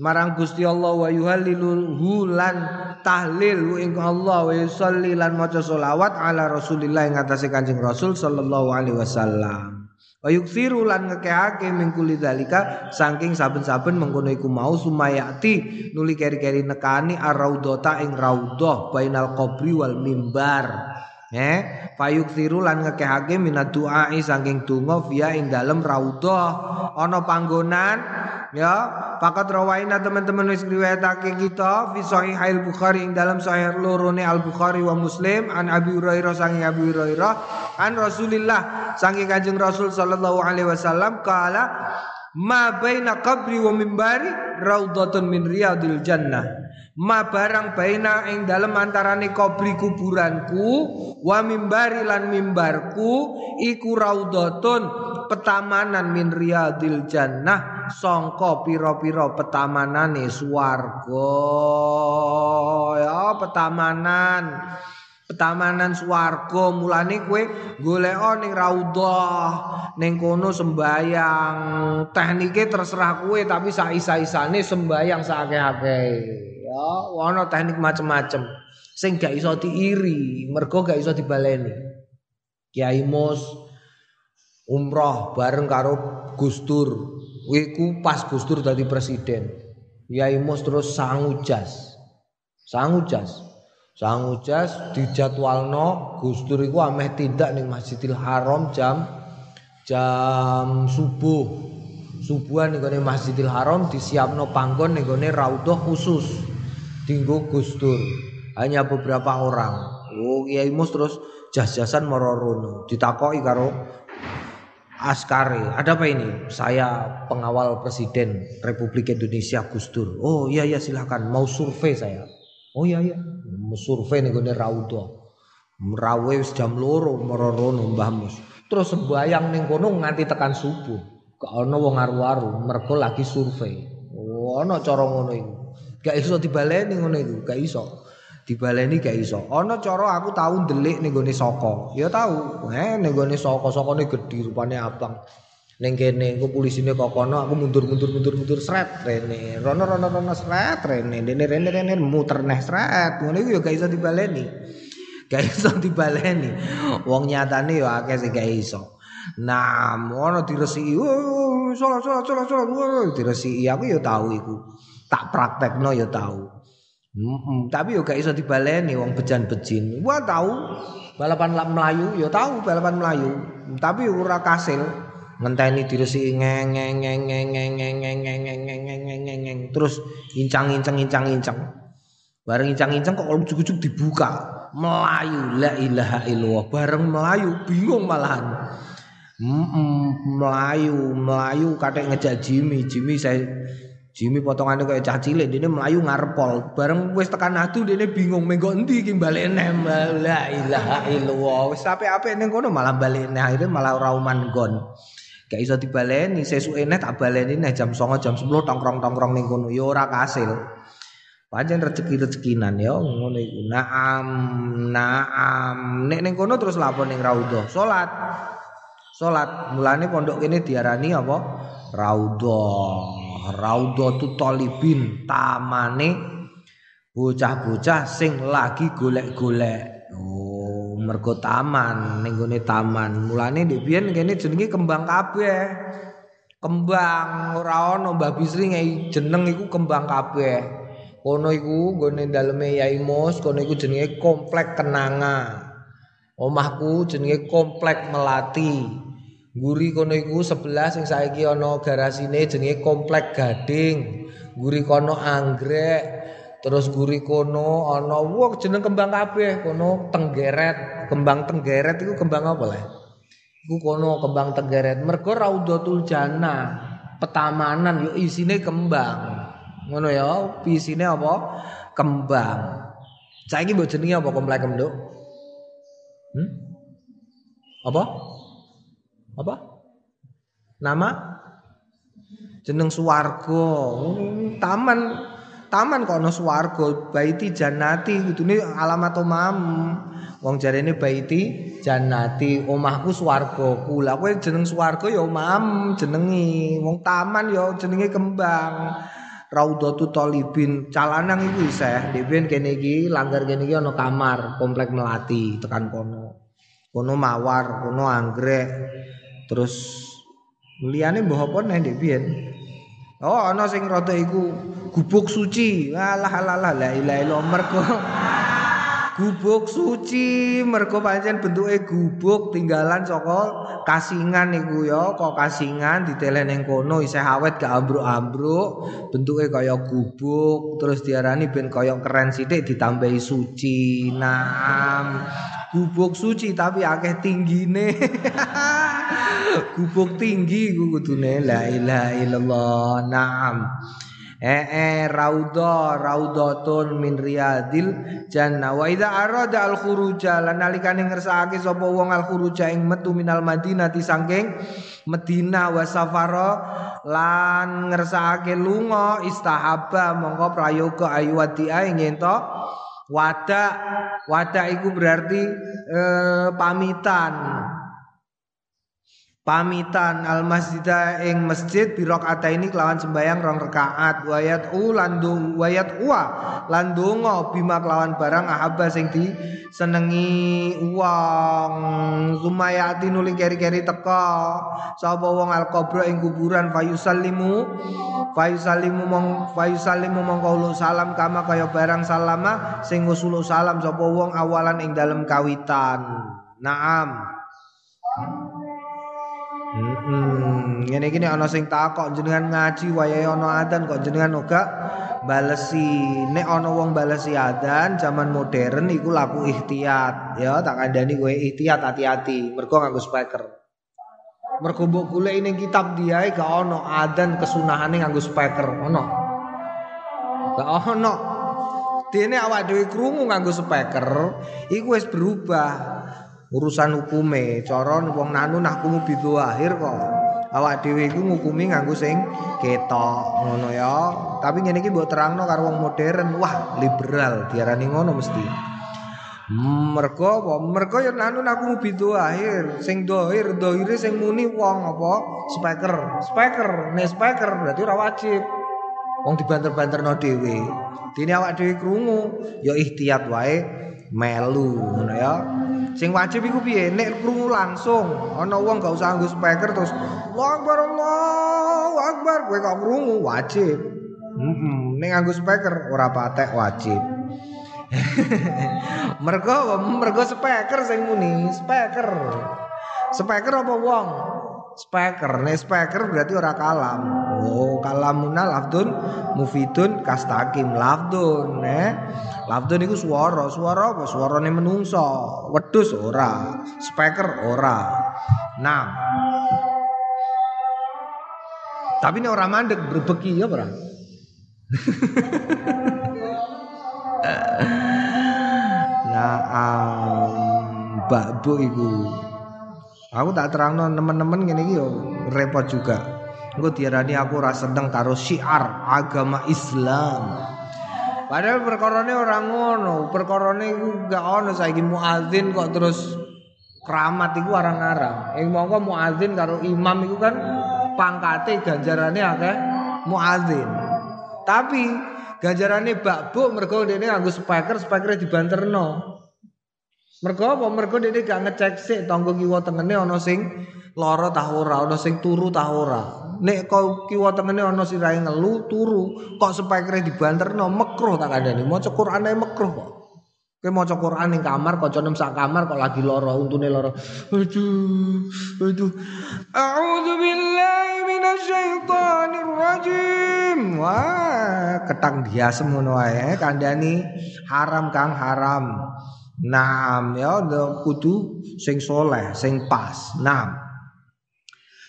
Marang Gusti Allah wa yuhalliluhu lan tahlil ing Allah wa yusalli lan maca selawat ala Rasulillah ing atase Kanjeng Rasul sallallahu alaihi wasallam. Wa yuksiru lan ngekehake mingkuli dalika saking saben-saben mengkono iku mau sumayati nuli keri-keri nekani ar-raudhata ing raudhah bainal qabri wal mimbar Eh, payuk tiru lan ngekehake minat doa saking donga via ing dalem ana panggonan ya pakat rawaina teman-teman wis riwayatake kita fi sahih al bukhari ing dalam sahih lorone al bukhari wa muslim an abi hurairah saking abi hurairah an rasulillah saking kanjeng rasul sallallahu alaihi wasallam kala ma baina qabri wa mimbari raudhatun min riyadil jannah ma barang baina ing dalem antarane kubri kuburanku wa mimbari lan mimbarku iku raudhatun petamanan min riyadil jannah sangka pira-pira petamanane swarga. Ya petamanan. Petamanan swarga. Mulane kowe golek ning raudhah ning kono sembayang. Teknike terserah kowe tapi sak isa-isane sembayang sakake-akeh ya teknik macem-macem. Sing gak iso diiri mergo gak iso dibaleni. Kiai Mus umroh bareng karo Gustur wiku pas Gustur dadi presiden. Kiai Mus terus sangujas sangujas sangujas dijadwalno Gustur iku ameh tindak ning Masjidil Haram jam jam subuh. Subuhan ning Masjidil Haram disiapno panggon ning raudhah khusus dinggo Gustur. Hanya beberapa orang. Oh, Kiai Mus terus jas-jasan merorono. Ditakoki karo askare. Ada apa ini? Saya pengawal Presiden Republik Indonesia Gustur. Oh iya iya silakan. Mau survei saya. Oh iya iya. Mau survei nih gue raudo. Merawe jam loro merorono Mbah Mus. Terus sembayang ning kono nganti tekan subuh. Gak ono wong aru-aru, lagi survei. Oh, ono cara ngono iku. Gak iso dibaleni ngono iku, gak iso. Dibaleni gak iso. Ana cara aku tau ndelik ning gone saka. Ya tau. Eh ning gone saka, sakane gedhi rupane abang. Ning kene ku polisine kok kono aku mundur mundur mundur mundur sret rene. Rono rono rono sret rene. Dene rene rene muter neh sret. Ngono iku ya gak iso dibaleni. Gak iso dibaleni. Wong nyatane ya akeh sing gak iso. Nah, ngono diresiki. Salah salah salah salah. Diresiki aku ya tahu iku. Tak praktekno ya tahu. Mm tapi yo gak iso dibaleni wong bejan-bejin. Wah tahu balapan lap melayu ya tahu balapan melayu. Tapi ora kasil. ngenteni diresi ngeng ngeng ngeng ngeng ngeng ngeng ngeng ngeng ngeng ngeng ngeng ngeng ngeng ngeng terus incang-incang incang-incang bareng incang-incang kok ujuk-ujuk dibuka melayu la ilaha illallah bareng melayu bingung malahan mm melayu melayu katek ngejak Jimmy Jimmy saya Jimmy potongannya kayak cah cilik dia melayu ngarepol bareng wis tekan adu dia bingung menggo endi iki balik nem la ilaha illallah wis sampai-ape ning kono malah balik akhirnya malah rauman gon Gak iso dibaleni, sesuke nek tak baleni nek jam 09.00 jam 10 tongkrong-tongkrong ning kono ya ora kasil. Pancen rezeki-rezekinan ya ngono iku. Naam, naam. Nek ning kono terus lapor ning raudhah, salat. Salat. Mulane pondok kene diarani apa? Raudhah. Raudhah talibin, tamane bocah-bocah sing lagi golek-golek. Oh, mergo taman ning gone taman. Mulane ndek biyen kene jenenge kembang kabeh. Kembang ora ana Mbah Bisri ngai jeneng iku kembang kabeh. Kono iku gone daleme Yai Mus kono iku jenenge komplek kenanga. Omahku jenenge komplek melati guri kono iku sebelah sing saiki ana garasine jenenge komplek gading guri kono anggrek Terus guri kono ana wah jeneng kembang kabeh kono tenggeret, kembang tenggeret iku kembang apa le? Iku kono kembang tenggeret. Mergo Raudhatul Jannah, petamanan yo isine kembang. Ngono ya, isine apa? Kembang. Saiki mbok jenenge apa komplek Nduk? Hmm? Apa? Apa? Nama? Jeneng Suwarga. Hmm, taman. Taman kok ono swarga baiti jannati. Kudune alamat omam wong jarene baiti jannati. Omahku swarga kula kowe jeneng swarga ya omam jenengi. Wong taman ya jenenge kembang. Raudhatu Talibin calanang iku isih. Dhewe kene iki langgar kene iki kamar komplek melati tekan kono. Kono mawar kono anggrek terus liyane mbah apa nek dhewe Oh ana sing rada iku gubuk suci. Alah alah la ilaha illallah mergo [LAUGHS] gubuk suci mergo pancen bentuke gubuk tinggalan saka kasingan iku ya kok kasingan ditelen ning kono isih awet gak ambruk-ambruk bentuke kaya gubuk terus diarani ben kaya keren sithik ditambahi suci. Naam. Gubuk suci tapi akeh tinggine. [LAUGHS] Gubuk tinggi ku kudune la ilaha illallah naam. Eh eh raudha raudhatun min riyadil jannah. Wa idza arada al khuruja lan nalikane ngersakake sapa wong al khuruja ing metu minal madinati saking Medina wa safara lan ngersakake lunga istahabba mongko prayoga ayu wadi ing Wada wada iku berarti eh, pamitan. Pamitan al masjida ing masjid bi ini kelawan sembayang rong rakaat. Wayat u landung wayat uwa landungo bima kelawan barang ahabba sing di senengi uang sumayati nuli keri-keri teka. Sapa wong al kubro ing kuburan? Fayusallimu fayusallimu mong fayusallimu mongko salam kama kaya barang salama sing usul salam. Sapa wong awalan ing dalem kawitan? Naam Hmm, ngene iki nek ana sing takok jenengan ngaji wayahe ana adzan kok jenengan ora balesi. Nek wong balesi adzan zaman modern iku laku ihtiyat, ya tak kandhani kowe ihtiyat hati-hati mergo nganggo speaker. Mergo mbok golek ning kitab diae gak ana adzan kesunahane nganggo speaker, ono. Gak ono. Dene awak dhewe krungu nganggo speaker, iku wis berubah. Urusan hukume cara wong nanu nahkumu akhir kok awak dhewe iku ngukumi nganggo sing ketok ngono ya tapi ngene iki mbok terangno karo wong modern wah liberal diarani ngono mesti Mergo apa? Mergo ya anu aku bidu akhir. Sing dohir, dohire sing muni wong apa? Speaker. Speaker, nek speaker berarti ora wajib. Wong dibanter-banterno dhewe. Dene awak dhewe krungu, ya ihtiyat wae melu ngono ya. Sing wajib iku piye? Nek krungu langsung, ana wong gak usah nggo speaker terus Allahu Akbar Allahu Akbar kowe kok krungu wajib. Heeh, nek nganggo speaker ora patek wajib. [LAUGHS] mergo mergo speaker sing muni, speaker. Speaker apa wong? Speaker, nek speaker berarti ora kalam. Oh, kalamuna lafdun mufidun kastakim lafdun, eh. Lafdun iku swara, swara apa? Swarane menungso. Wedhus ora, speaker ora. Nah. Tapi nek ora mandek berbeki ya ora? [LAUGHS] nah, um, bakbu iku. Aku tak terangno teman-teman ngene iki yo repot juga. Engko diarani aku ora seneng karo syiar agama Islam. Padahal perkorone orang ngono, perkorone iku gak ono saiki muadzin kok terus keramat iku arang-arang. Ing mongko muadzin karo imam iku kan pangkate ganjarane akeh muadzin. Tapi ganjarane bakbu mergo dene nganggo speaker, speaker dibanterno. Mergo apa? Mergo dene gak ngecek sik tangga kiwa tengene ana sing lara tah ora, sing turu ora. Nek kau kiwa tengene ana sirahe ngelu turu, kok speakere dibanterno mekruh tak kandhani. Maca Qur'an ae mekruh kok. Kowe maca Qur'an ning kamar kanca nem sak kamar kok lagi lara, untune lara. Aduh, aduh. A'udzu billahi minasyaitonir rajim. Wah, ketang diasem ngono wae kandhani haram Kang haram. Naam ya kudu sing soleh, sing pas. Naam.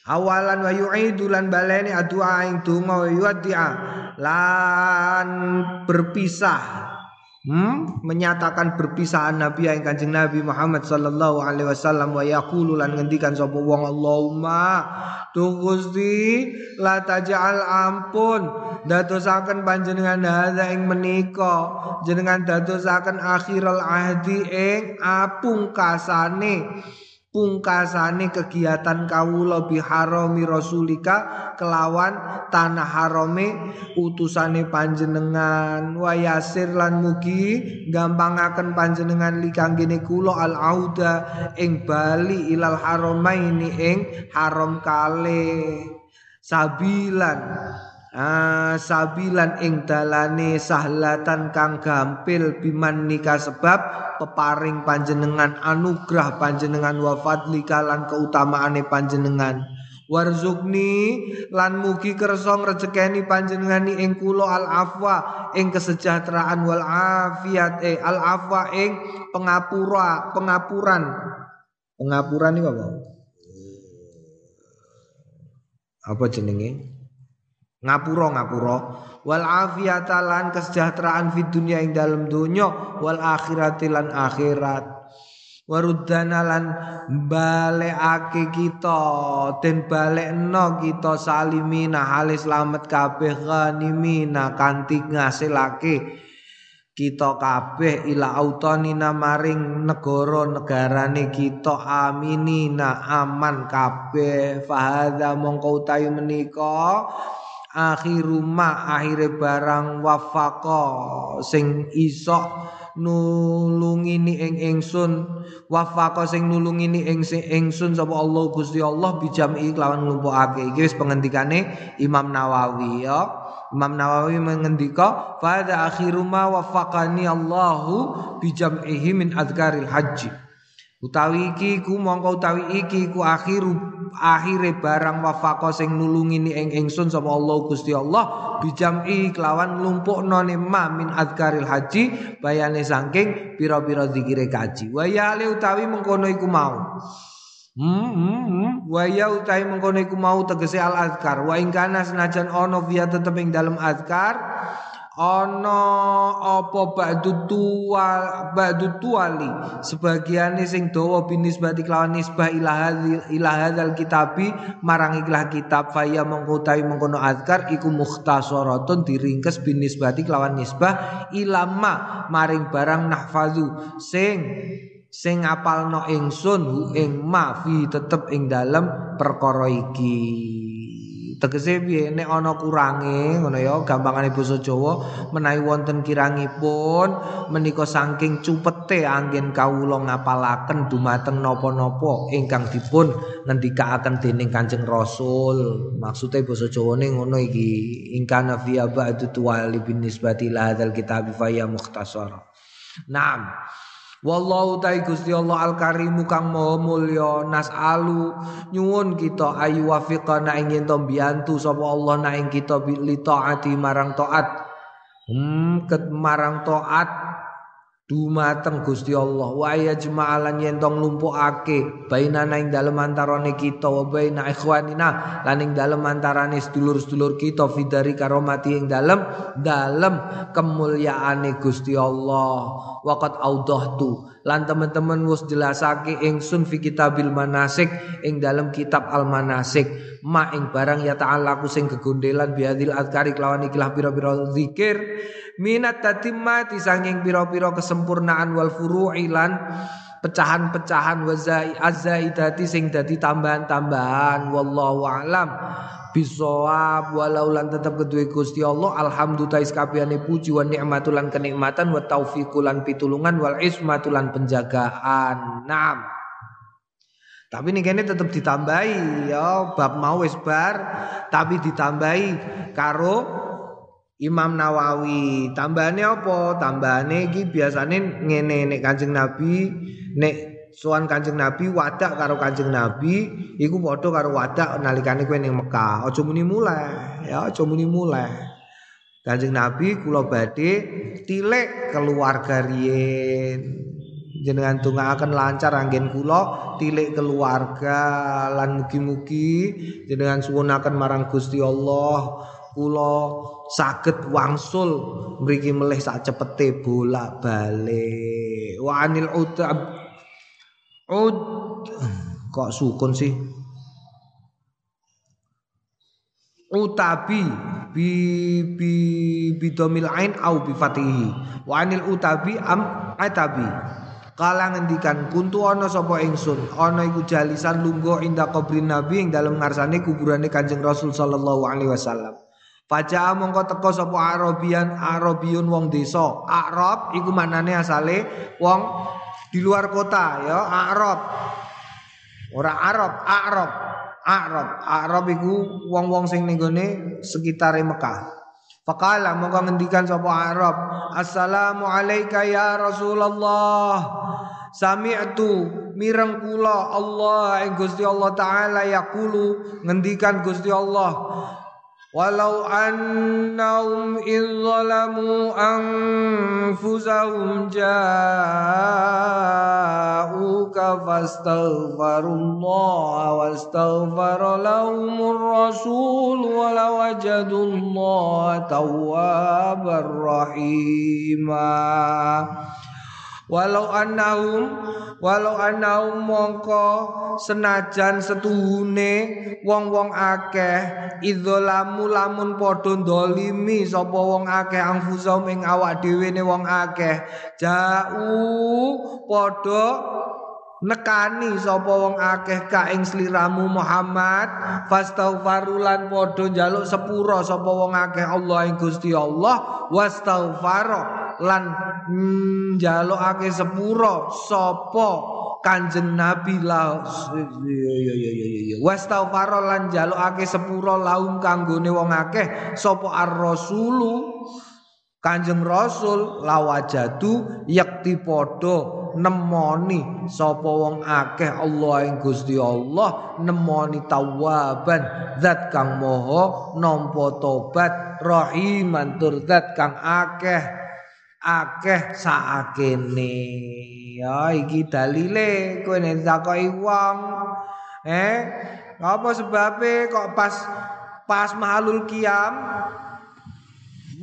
Awalan wa yu'idu lan baleni adua ing donga yu'addi'a. Lan berpisah. Hmm? menyatakan berpisahan Nabi yang kanjeng Nabi Muhammad sallallahu alaihi wasallam wa yaqulu lan ngendikan sapa wong Allahumma tu Gusti la taj'al ampun. Dadosaken panjenengan hadza ing menika. Jenengan dadosaken akhirul ahdi ing apungkasane pungkasane kegiatan kawula biharami rasulika kelawan tanah harame utusane panjenengan. Wa yasir lan mugi gampangaken panjenengan likanggene kula al auda ing bali ilal haramaini ing haram kale sabilan Ah, sabilan ing dalane sahlatan kang gampil biman nikah sebab peparing panjenengan anugrah panjenengan wafat likalan keutamaane panjenengan. Warzukni lan mugi kersa ngrecekeni panjenengani ing kula al afwa ing kesejahteraan wal afiat eh al afwa ing pengapura pengapuran. Pengapuran iki apa? Apa jenenge ngapura ngapura. Wal kesejahteraan fid dunya ing dalem donya wal akhirati lan akhirat. Waruddana lan kita den balekno kita salimina halis slamet kabeh ghanimina kanthi ngasilake kita kabeh ila autonina maring negara negarane kita aminina aman kabeh. Fahadha mongko utawi menika akhiru ma akhire barang wafaqo sing iso nulungini ing ingsun. Wafaqo sing nulungini ing sing ingsun sapa Allah Gusti Allah bijami kelawan nglumpukake iki wis pengendikane Imam Nawawi ya. Imam Nawawi mengendika pada akhiru ma wafaqani Allahu bijam'ihi min adzkaril haji utawi iki ku mongko utawi iki ku akhiru akhire barang wafaqo sing nulungi ing ingsun sapa Allah Gusti Allah bijam'i kelawan nglumpukno ma min adzkaril haji bayane saking pira-pira zikire kaji. Wa ya utawi mengkono iku mau. Hmm, hmm, hmm. Wa utawi mengkono iku mau tegese al azkar wa ing kana senajan ono via tetep ing dalem azkar ana apa ba'du tuwal ba'du tuwali? Sebagiane sing dawa binisbati kelawan nisbah ila hadzal kitabi marang ikhlah kitab faya mengko mengkono azkar iku mukhtasaratun diringkes binisbati kelawan nisbah ilama maring barang nahfazu. Sing sing apalno ingsun hu ing ma fi tetep ing dalem perkara iki Tegese piye nek ana kurange ngono ya gampangane basa Jawa menawi wonten kirangipun menika saking cupete anggen kawula ngapalaken dumateng napa-napa ingkang dipun ngendikaaken dening Kanjeng Rasul. Maksude basa Jawane ngono iki ingkang fi ba'du tuwali bin nisbati la hadzal kitab fa ya mukhtasar. Naam. Wallahu ta'ala Gusti Allah Al-Karimu kang maha mulya nas'alu nyuwun kita ayu wafiqana ing to biantu sapa Allah na ing kita li taati marang taat. Hmm, ket marang taat dumateng Gusti Allah. Wa yajma'alan yen tong lumpukake bainana ing dalem antarane kita wa baina ikhwanina lan ing dalem antarane sedulur-sedulur kita fidari karomati ing dalem dalem kemulyaane Gusti Allah. Waqat audahtu lan teman-teman wis jelasake ingsun fi kitabil manasik ing dalem kitab al manasik ma ing barang ya ta'ala sing gegondelan biadil adkari kelawan ikhlah pira-pira zikir minat tatimati sanging pira-pira kesempurnaan wal furu'i lan pecahan-pecahan wazai azaidati sing dadi tambahan-tambahan. Wallahu alam. Bisawab walau lan tetep kedue Gusti Allah alhamdulillah kabehane puji wa nikmatulan kenikmatan wa pitulungan wal ismatulan penjagaan. Naam. Tapi ini kene tetap ditambahi ya. Bab mau wis tapi ditambahi karo Imam Nawawi tambahane apa? Tambahane iki biasane ngene nek Kanjeng Nabi nek sowan Kanjeng Nabi wadak karo Kanjeng Nabi iku padha karo wadak nalikane kowe ning Mekah. Aja muni mulai ya aja muni mulai. Kanjeng Nabi kula badhe tilik keluarga riyen. Jenengan akan lancar anggen kula tilik keluarga lan mugi-mugi jenengan suwunaken marang Gusti Allah. Kula saged wangsul. Mriki melih sak cepete bolak-balik. Wa anil utab ud kok sukun sih? Utabi bi bi bidomil ain au bi fatihi. Wa anil utabi am atabi kala ngendikan kuntu ana sapa ingsun? Ana iku jalisan lungguh inda kubrin nabi ing dalem ngarsane kuburane Kanjeng Rasul sallallahu alaihi wasallam Faja mongko teko sapa Arabian Arabiun wong desa. Arab iku manane asale wong di luar kota ya Arab. Ora Arab, Arab. Arab, Arab iku wong-wong sing ning gone sekitare Mekah. Faqala mongko ngendikan sapa Arab, "Assalamu alayka ya Rasulullah." Sami'tu mireng kula Allah ing Gusti Allah taala yaqulu ngendikan Gusti Allah ولو أنهم إذ ظلموا أنفسهم جاءوك فاستغفروا الله واستغفر لهم الرسول ولوجدوا الله توابا رحيما. Walau annahum walau annahum mongko senajan setuhune wong-wong akeh idzalamu lamun padha ndolimi sapa wong akeh angfusahum ing awak dhewe ne wong akeh jauh padha nekani sapa wong akeh ka ing sliramu Muhammad. Fastaghfarulan padha njaluk sepura sapa wong akeh Allah ing Gusti Allah. Wastaghfara lan njalukake sepuro sapa Kanjeng Nabi la wastaghfara lan njalukake sepuro laum kanggone wong akeh sapa ar-rasulu. Kanjeng Rasul lawajatu yakti padha nemoni sapa wong akeh Allah ing Gusti Allah nemoni tawaban zat kang moho nampa tobat rahiman tur zat kang akeh akeh sakene ya iki dalile kowe nek takoki wong eh? Apa sebabe kok pas pas mahalul kiam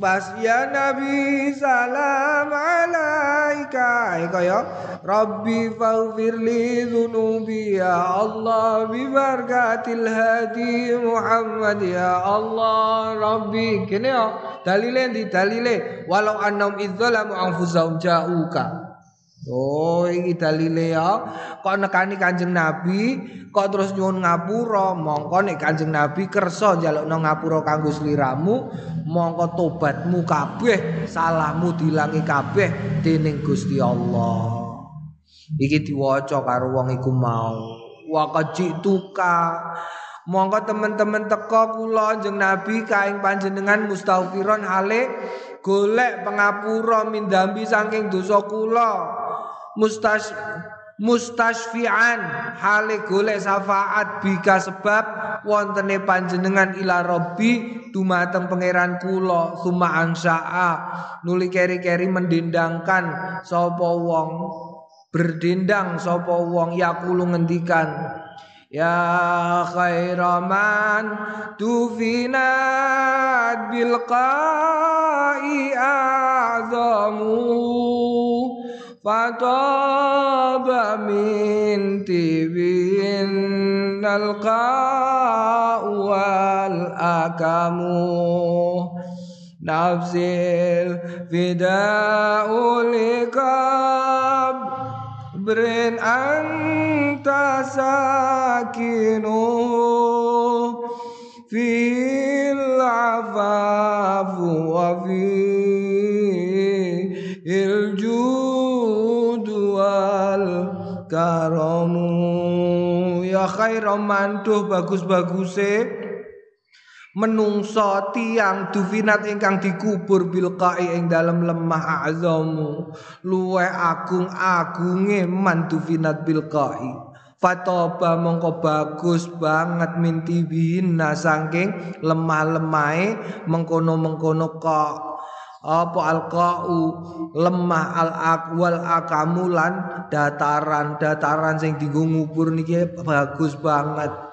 Bas ya Nabi salam alaika. Kaya Rabbi faghfir li dhunubi ya Allah bi barakatil hadi Muhammad ya Allah. Rabbi kene ya. Dalile di dalile. Walau annam idzalamu anfusahum ja'uka Oh iki dalile ya. Kok nekani Kanjeng Nabi? Kok terus nyuwun ngapura? Mongko nek Kanjeng Nabi kersa njalukno ngapura kanggo sliramu mongko tobatmu kabeh salahmu dilangi kabeh dening Gusti Allah. Iki diwaca karo wong iku mau. Wa mongko teman-teman teko kula jeneng Nabi kaing panjenengan mustaghfiron hale golek pengapura mindambi saking dosa kula mustas mustasfian hale golek syafaat bika sebab wontene panjenengan ila robbi dumateng pangeran kula suma angsaa nuli keri-keri mendendangkan sapa wong berdendang sapa wong yakulu ngendikan Ya khairaman tufinat bil qa'i a'zamu فطاب من تبين القاء والأكم نفس الفداء لكب برن أنت ساكن في العفاف وفي karamu ya khairam mantuh bagus-baguse. Menungso tiang dufinat ingkang dikubur bil qa'i ing dalam lemah azamu. Luwe agung agunge man dufinat bil qa'i Fatoba mongko bagus banget minti bina saking lemah-lemahe. Mengkono-mengkono kok apa alqau? Lemah al aqwal akamulan dataran dataran sing dienggo ngubur niki bagus banget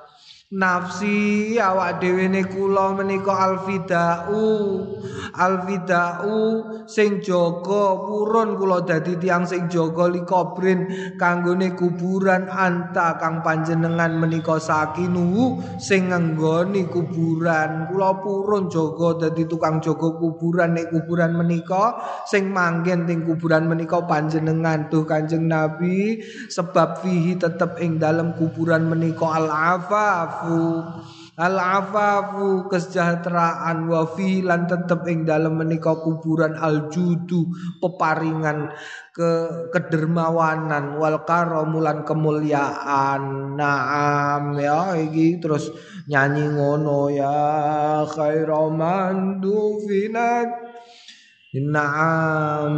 nafsi awak dhewe ne kula menika alfidau. Alfidau sing jaga purun kula dadi tiang sing jaga likobrin kanggone kuburan anta kang panjenengan menika sakinu sing ngenggoni kuburan. Kula purun jaga dadi tukang jaga kuburan nek kuburan menika sing manggen ting kuburan menika panjenengan. Tuh Kanjeng Nabi sebab fihi tetep ing dalam kuburan menika. Al-afaf afafu al afafu kesejahteraan wa filan tetep ing dalam menika kuburan al judu peparingan ke kedermawanan wal karamulan kemuliaan. Naam ya iki terus nyanyi ngono ya. Khairaman dufinat Naam.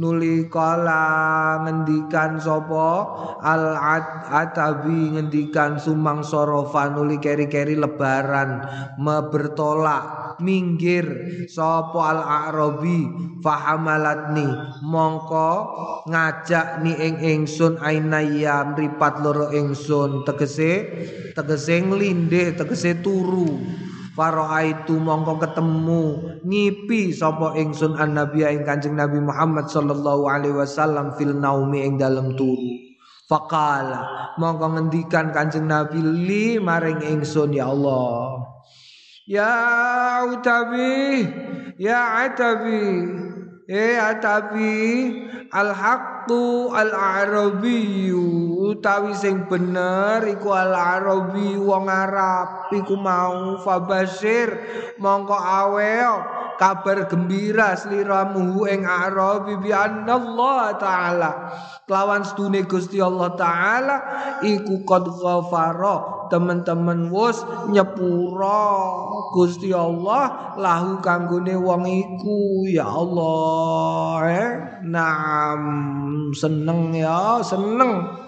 Nuli kala ngendikan sopo al atabi ngendikan sumang sorofa nuli keri-keri lebaran. Bertolak minggir sopo al arabi? Fahamalatni. Mongko ngajak ni ing ingsun ainaya mripat loro ingsun. Tegese tegese nglindih tegese turu Faro'aitu mongko ketemu ngipi sapa ingsun annabi ing Kanjeng Nabi Muhammad sallallahu alaihi wasallam fil naumi ing dalem turu. Faqala mongko ngendikan Kanjeng Nabi li maring ingsun ya Allah. Ya utabi ya atabi eh atabi al haqqu al arabiyyu utawi sing bener iku al arabi wong arab iku mau. Fabasir mongko aweo kabar gembira sliramu ing arabi bi Allah taala. Kelawan sedune Gusti Allah taala iku qad ghafara teman-teman wus nyepura Gusti Allah lahu kanggone wong iku. Ya Allah eh seneng ya seneng.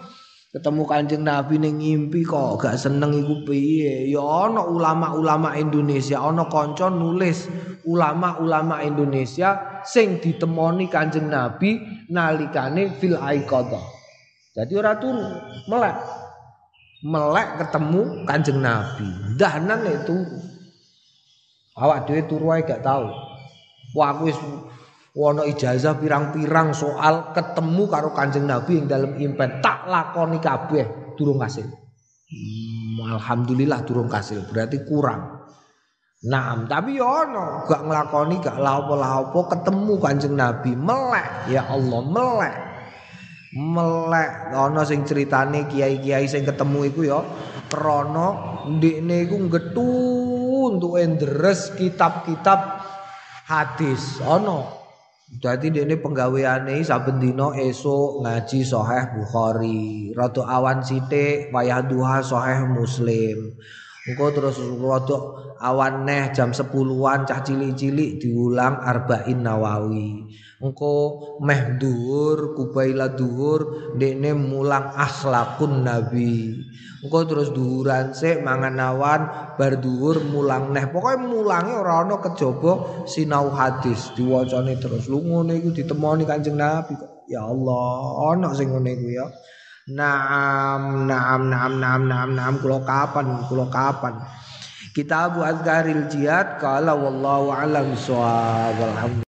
Ketemu Kanjeng Nabi ning ngimpi kok gak seneng iku piye? Ya ana ulama-ulama Indonesia ana kanca nulis ulama-ulama Indonesia sing ditemoni Kanjeng Nabi nalikane fil aiqadha jadi ora turu melek. Melek ketemu Kanjeng Nabi. Dahnan itu awak dhewe turu gak tahu Wah aku wono ijazah pirang-pirang soal ketemu karo Kanjeng Nabi yang dalam impen. Tak lakoni kabeh durung kasil. Hmm, alhamdulillah durung kasil, berarti kurang. Nah, tapi ya ono. Gak ngelakoni gak lapo-lapo ketemu Kanjeng Nabi. Melek ya Allah melek. Melek. Ono sing ceritane kiai-kiai sing ketemu iku ya krana ndekne iku getu untuk ndres kitab-kitab hadis. Ono Jadi ini penggaweane saben dina esuk ngaji Sahih Bukhari, rada awan sithik wayah duha Sahih Muslim. Engko terus rada awan neh jam 10-an cah cilik-cilik diulang Arba'in Nawawi. Engko meh dhuwur kubaila dhuwur ndekne mulang akhlakun nabi. Engko terus dhuwuran sik mangan awan bar mulang neh. Pokoke mulange ora ana kejaba sinau hadis diwacane terus. Lu ngene iku ditemoni Kanjeng Nabi Ya Allah, ana sing ngene iku ya. Naam, naam, naam, naam, naam, naam, kula kapan, kula kapan. Kitab Azkaril Jihad kala wallahu alam bissawab.